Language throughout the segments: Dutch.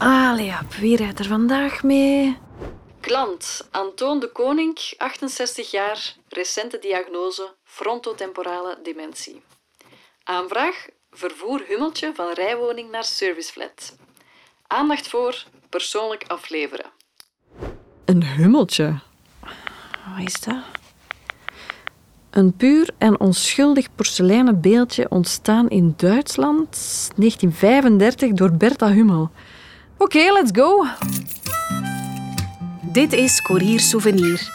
Ja, wie rijdt er vandaag mee? Klant Antoon de Koning, 68 jaar, recente diagnose frontotemporale dementie. Aanvraag vervoer Hummeltje van rijwoning naar serviceflat. Aandacht voor persoonlijk afleveren. Een hummeltje. Wat is dat? Een puur en onschuldig porseleinen beeldje ontstaan in Duitsland 1935 door Bertha Hummel. Oké, let's go. Dit is Courier Souvenir.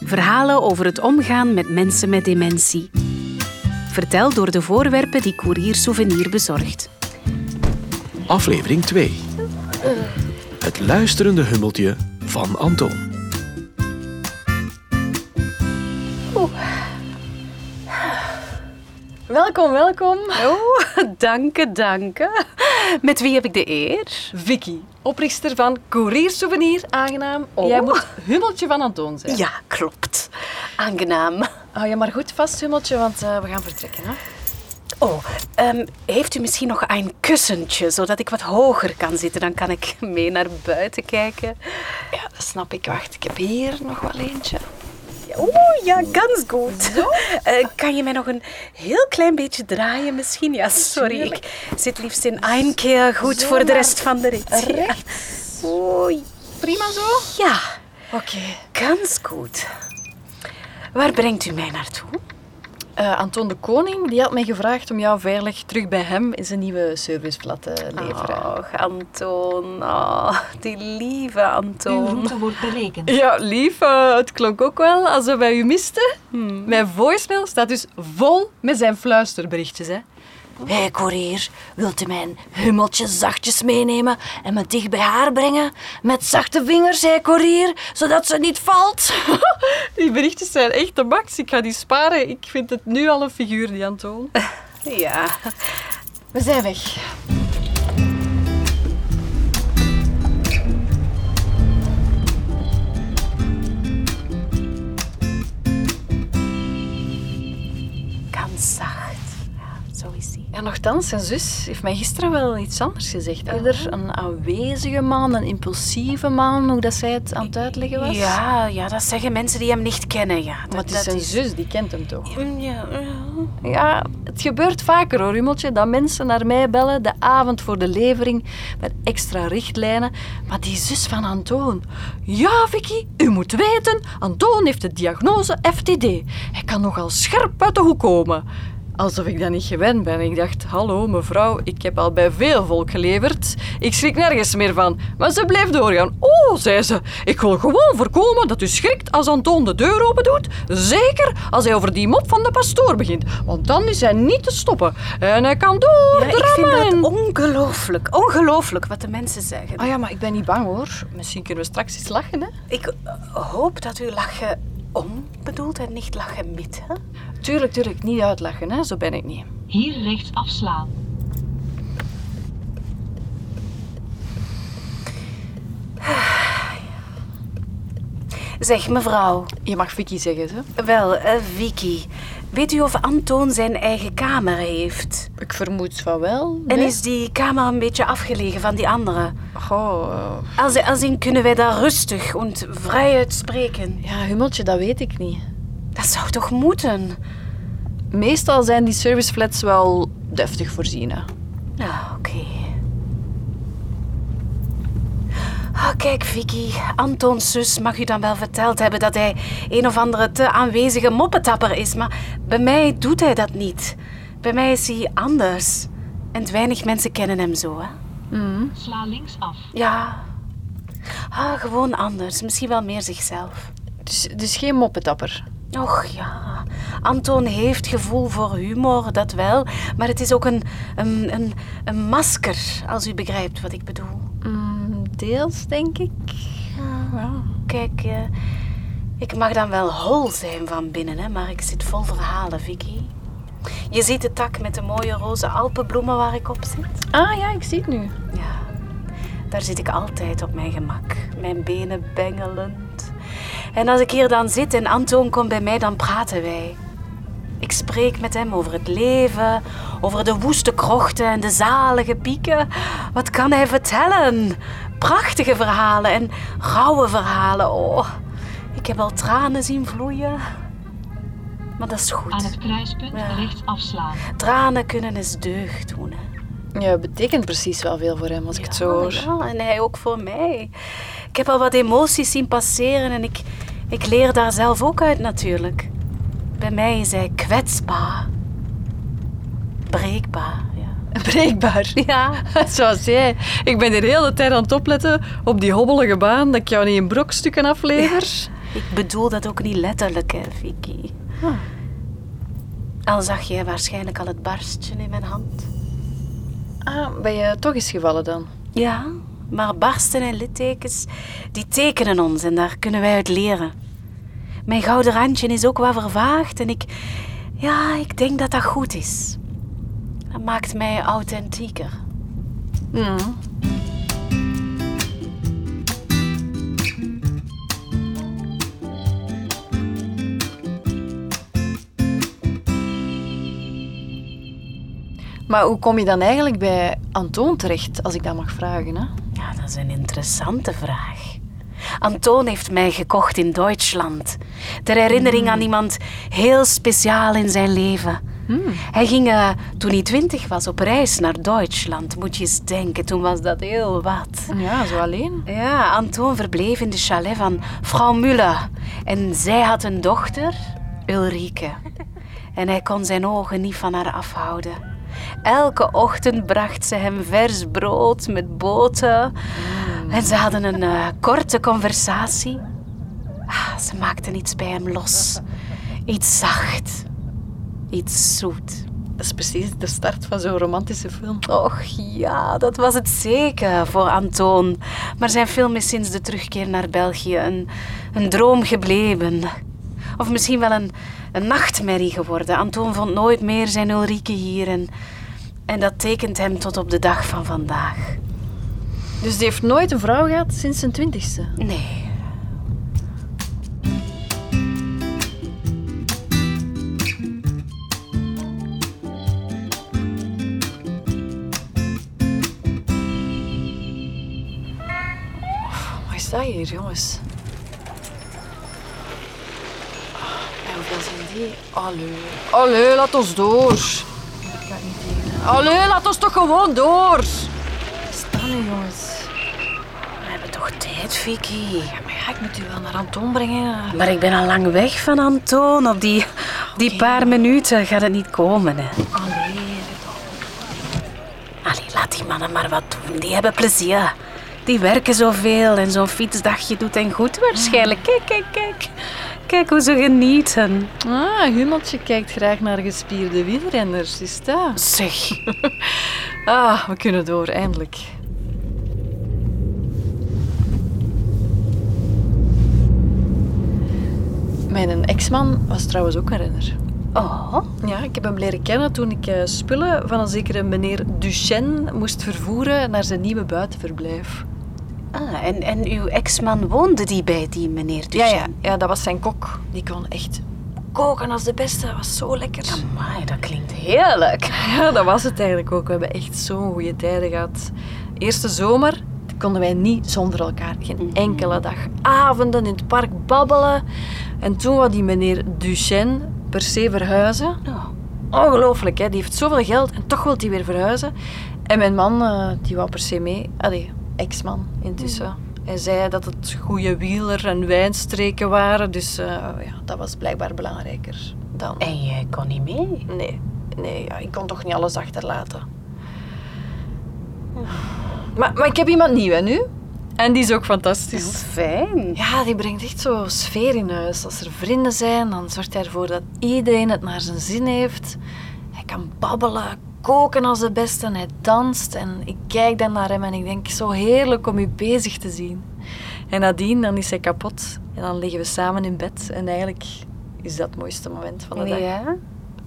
Verhalen over het omgaan met mensen met dementie. Verteld door de voorwerpen die Courier Souvenir bezorgt. Aflevering 2. Het luisterende hummeltje van Anton. Welkom, welkom. Oh, danke, danke. Met wie heb ik de eer? Vicky, oprichter van Courier Souvenir, aangenaam. Oh. Jij moet Hummeltje van Antoon zijn. Ja, klopt. Aangenaam. Hou je maar goed vast, Hummeltje, want eh, we gaan vertrekken. Hè? Oh, ehm, heeft u misschien nog een kussentje, zodat ik wat hoger kan zitten? Dan kan ik mee naar buiten kijken. Ja, dat snap ik. Wacht, ik heb hier nog wel eentje. Oeh, ja, ganz goed. Eh, kan je mij nog een heel klein beetje draaien misschien? Ja, sorry. Ik zit liefst in één keer goed Zo voor de rest van de rit. Ja. Oei. Prima zo? Ja, Oké. ganz goed. Waar brengt u mij naartoe? Eh, Anton de Koning die had mij gevraagd om jou veilig terug bij hem in zijn nieuwe serviceflat te leveren. Och, Anton. Oh, die lieve Uw Anton. route wordt berekend. Ja, lief. eh, het klonk ook wel alsof wij u misten. Mijn voicemail staat dus vol met zijn fluisterberichtjes. Hè. Hé, hey, koerier, wilt u mijn hummeltje zachtjes meenemen en me dicht bij haar brengen? Met zachte vingers, hé, koerier, zodat ze niet valt. Die berichtjes zijn echt de max. Ik ga die sparen. Ik vind het nu al een figuur, die Anton. Ja. We zijn weg. Ganz Ja, nochtans, zijn zus heeft mij gisteren wel iets anders gezegd. Eerder een aanwezige man, een impulsieve man, hoe dat zij het aan het uitleggen was. Ja, ja, dat zeggen mensen die hem niet kennen. Ja, dat, Maar het is dat zijn zus, die kent hem toch? Mm, Ja, ja. Ja, het gebeurt vaker hoor, Hummeltje, dat mensen naar mij bellen de avond voor de levering met extra richtlijnen. Maar die zus van Antoon. Ja, Vicky, u moet weten, Antoon heeft de diagnose FTD. Hij kan nogal scherp uit de hoek komen. Alsof ik dat niet gewend ben. Ik dacht, hallo mevrouw, ik heb al bij veel volk geleverd. Ik schrik nergens meer van. Maar ze bleef doorgaan. Oh, zei ze, ik wil gewoon voorkomen dat u schrikt als Antoon de deur open doet. Zeker als hij over die mop van de pastoor begint. Want dan is hij niet te stoppen. En hij kan Ja, ik vind dat ongelooflijk. Ongelooflijk wat de mensen zeggen. Ah ja, maar ik ben niet bang hoor. Misschien kunnen we straks eens lachen, hè? Ik hoop dat u lachen om bedoelt en niet lachen met. Hè? Tuurlijk, tuurlijk. Niet uitlachen, hè? Zo ben ik niet. Hier rechts afslaan. Zeg, mevrouw. Je mag Vicky zeggen, hè? Wel, eh, Vicky. Weet u of Antoon zijn eigen kamer heeft? Ik vermoed van wel. En is die kamer een beetje afgelegen van die andere? Goh, Als, als in kunnen wij daar rustig en vrij uitspreken? ja, Hummeltje, dat weet ik niet. Dat zou toch moeten? Meestal zijn die serviceflats wel deftig voorzien, hè? Nou, oké. Ah, kijk, Vicky. Antons zus mag u dan wel verteld hebben dat hij een of andere te aanwezige moppetapper is, maar bij mij doet hij dat niet. Bij mij is hij anders. En weinig mensen kennen hem zo, hè? Sla links af. Ja. Ah, gewoon anders. Misschien wel meer zichzelf. Dus, dus geen moppetapper. Och ja, Anton heeft gevoel voor humor, dat wel. Maar het is ook een, een, een, een masker, als u begrijpt wat ik bedoel. Deels, denk ik. Ja. Kijk, eh, ik mag dan wel hol zijn van binnen, hè, maar ik zit vol verhalen, Vicky. Je ziet de tak met de mooie roze alpenbloemen waar ik op zit? Ah ja, ik zie het nu. Ja, daar zit ik altijd op mijn gemak, mijn benen bengelend. En als ik hier dan zit en Anton komt bij mij, dan praten wij. Ik spreek met hem over het leven, over de woeste krochten en de zalige pieken. Wat kan hij vertellen? Prachtige verhalen en rauwe verhalen. Oh, ik heb al tranen zien vloeien. Maar dat is Aan goed. het kruispunt Ja. rechts afslaan. Tranen kunnen eens deugd doen. hè. Ja, het betekent precies wel veel voor hem als ik het zo hoor. Ja, en hij ook voor mij. Ik heb al wat emoties zien passeren en ik, ik leer daar zelf ook uit natuurlijk. Bij mij is hij kwetsbaar. Breekbaar. Breekbaar. Ja, Zoals jij. Ik ben de hele tijd aan het opletten op die hobbelige baan dat ik jou niet in brokstukken aflever. ik bedoel dat ook niet letterlijk, hè, Vicky. Al zag jij waarschijnlijk al het barstje in mijn hand. Ah, ben je toch eens gevallen dan? Ja, maar barsten en littekens, die tekenen ons en daar kunnen wij uit leren. Mijn gouden randje is ook wat vervaagd en ik... Ja, ik denk dat dat goed is. Dat maakt mij authentieker. Mm. Maar hoe kom je dan eigenlijk bij Antoon terecht, als ik dat mag vragen? Hè? Ja, dat is een interessante vraag. Antoon heeft mij gekocht in Duitsland. Ter herinnering aan iemand heel speciaal in zijn leven. Hij ging eh, toen hij twintig was op reis naar Duitsland. Moet je eens denken, toen was dat heel wat. Ja, zo alleen. Ja, Antoon verbleef in de chalet van vrouw Müller. En zij had een dochter, Ulrike. En hij kon zijn ogen niet van haar afhouden. Elke ochtend bracht ze hem vers brood met boter. En ze hadden een eh, korte conversatie. Ah, ze maakten iets bij hem los. Iets zacht. Iets zoet. Dat is precies de start van zo'n romantische film. Och ja, dat was het zeker voor Antoon. Maar zijn film is sinds de terugkeer naar België een, een droom gebleven. Of misschien wel een, een nachtmerrie geworden. Antoon vond nooit meer zijn Ulrike hier. En, en dat tekent hem tot op de dag van vandaag. Dus die heeft nooit een vrouw gehad sinds zijn twintigste. Nee. Dat hier, jongens? En hoeveel zijn die? Allee. Allee, laat ons door. Ik kan niet tegen. Allee, laat ons toch gewoon door. Nu, jongens? We hebben toch tijd, Vicky? Ja, maar ja, ik moet u wel naar Anton brengen. Maar ik ben al lang weg van Antoon. Op die, op die paar minuten gaat het niet komen. Hè. Allee. Allee, laat die mannen maar wat doen. Die hebben plezier. Die werken zoveel en zo'n fietsdagje doet hen goed waarschijnlijk. Kijk, kijk, kijk. Kijk hoe ze genieten. Ah, Hummeltje kijkt graag naar gespierde wielrenners, is dat? Zeg. Ah, we kunnen door, eindelijk. Mijn ex-man was trouwens ook een renner. Oh, Ja, ik heb hem leren kennen toen ik eh, spullen van een zekere meneer Duchesne moest vervoeren naar zijn nieuwe buitenverblijf. Ah, en, en uw ex-man woonde die bij die meneer Ja, Duchesne? ja, ja, dat was zijn kok. Die kon echt koken als de beste. Dat was zo lekker. Amai, dat klinkt heerlijk. Ja, dat was het eigenlijk ook. We hebben echt zo'n goede tijden gehad. Eerste zomer konden wij niet zonder elkaar. Geen enkele dag. Avonden in het park babbelen. En toen wou die meneer Duchesne per se verhuizen. Oh. Ongelooflijk, hè? Die heeft zoveel geld en toch wil hij weer verhuizen. En mijn man, eh, die wou per se mee. Allee, ex-man intussen. Hij zei dat het goede wieler- en wijnstreken waren. Dus eh, ja, dat was blijkbaar belangrijker dan... En jij kon niet mee? Nee, nee ja, ik kon toch niet alles achterlaten. Maar, maar ik heb iemand nieuw, hè, nu. En die is ook fantastisch. Fijn. Ja, die brengt echt zo sfeer in huis. Als er vrienden zijn, dan zorgt hij ervoor dat iedereen het naar zijn zin heeft. Hij kan babbelen, koken als de beste en hij danst. En ik kijk dan naar hem en ik denk, zo heerlijk om u bezig te zien. En nadien, dan is hij kapot. En dan liggen we samen in bed. En eigenlijk is dat het mooiste moment van de dag. Ja?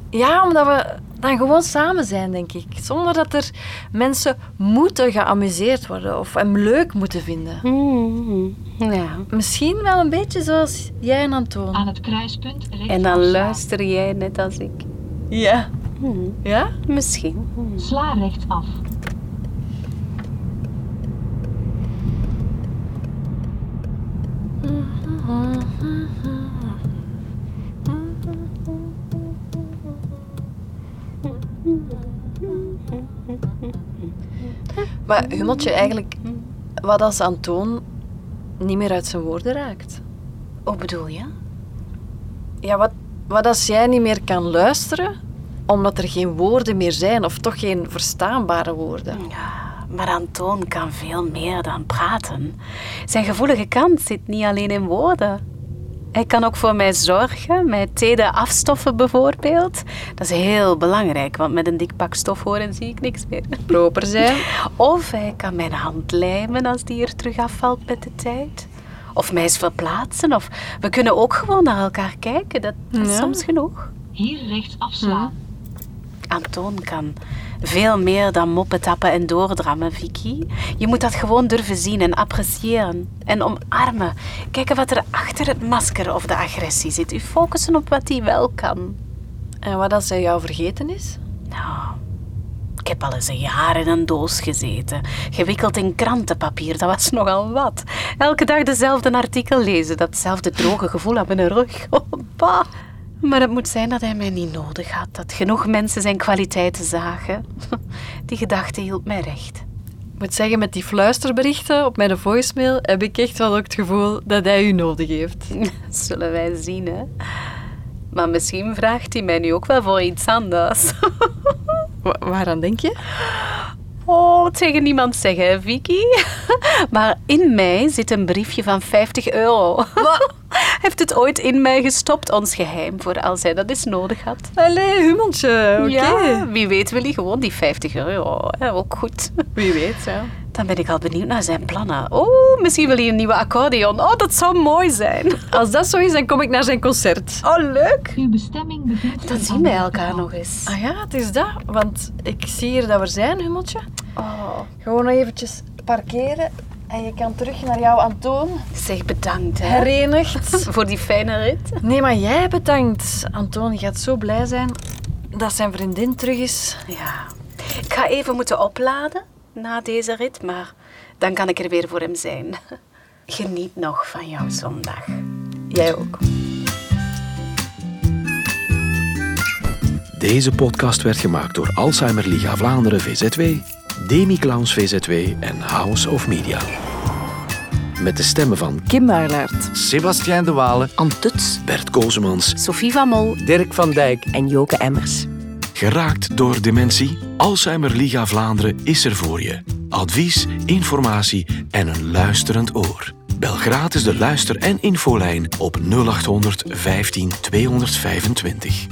Ja, omdat we dan gewoon samen zijn, denk ik. Zonder dat er mensen moeten geamuseerd worden of hem leuk moeten vinden. Hmm, ja. Misschien wel een beetje zoals jij en Antoon. Aan het kruispunt rechts En dan luister jij net als ik. Ja. Hmm, Ja? misschien. Hmm. Sla rechts af. Maar Hummeltje, eigenlijk, wat als Antoon niet meer uit zijn woorden raakt? Hoe bedoel je? Ja, wat, wat als jij niet meer kan luisteren, omdat er geen woorden meer zijn, of toch geen verstaanbare woorden? Maar Antoon kan veel meer dan praten. Zijn gevoelige kant zit niet alleen in woorden. Hij kan ook voor mij zorgen, mij teden afstoffen bijvoorbeeld. Dat is heel belangrijk, want met een dik pak stofhoren zie ik niks meer. Proper zijn. Of hij kan mijn hand lijmen als die er terug afvalt met de tijd. Of mij eens verplaatsen. Of we kunnen ook gewoon naar elkaar kijken. Dat, is Ja. soms genoeg. Hier rechts afslaan. Antoon kan veel meer dan moppen tappen en doordrammen, Vicky. Je moet dat gewoon durven zien en appreciëren. En omarmen. Kijken wat er achter het masker of de agressie zit. U focussen op wat hij wel kan. En wat als hij jou vergeten is? Nou, ik heb al eens een jaar in een doos gezeten. Gewikkeld in krantenpapier, dat was nogal wat. Elke dag dezelfde artikel lezen, datzelfde droge gevoel aan mijn rug. Oh, bah. Maar het moet zijn dat hij mij niet nodig had. Dat genoeg mensen zijn kwaliteiten zagen. Die gedachte hield mij recht. Ik moet zeggen, met die fluisterberichten op mijn voicemail heb ik echt wel ook het gevoel dat hij u nodig heeft. Zullen wij zien, hè? Maar misschien vraagt hij mij nu ook wel voor iets anders. Wa- waaraan denk je? Oh, tegen niemand zeggen, hè, Vicky. Maar in mij zit een briefje van 50 euro. heeft het ooit in mij gestopt, ons geheim, voor als hij dat eens nodig had. Allee, Hummeltje, oké. Ja, wie weet wil hij gewoon die 50 euro. Hè, ook goed. Wie weet, ja. Dan ben ik al benieuwd naar zijn plannen. Oh, misschien wil hij een nieuwe accordeon. Oh, dat zou mooi zijn. Als dat zo is, dan kom ik naar zijn concert. Oh, leuk. Uw bestemming bevindt Dan zien wij elkaar nog eens. Ah ja, het is dat. Want ik zie hier dat we zijn, Hummeltje. Oh, Gewoon nog eventjes parkeren en je kan terug naar jouw Antoon. zeg bedankt, hè. Herenigd. Voor die fijne rit. Nee, maar jij bedankt. Antoon gaat zo blij zijn dat zijn vriendin terug is. Ja. Ik ga even moeten opladen na deze rit, maar dan kan ik er weer voor hem zijn. Geniet nog van jouw zondag. Jij ook. Deze podcast werd gemaakt door Alzheimer Liga Vlaanderen VZW, Demi Clowns VZW en House of Media. Met de stemmen van Kim Maarlaert. Sebastien de Walen, Antuts, Bert Kozemans, Sophie van Mol. Dirk van Dijk. en Joke Emmers. geraakt door dementie? Alzheimer Liga Vlaanderen is er voor je. Advies, informatie en een luisterend oor. Bel gratis de luister- en infolijn op 0800 15 225.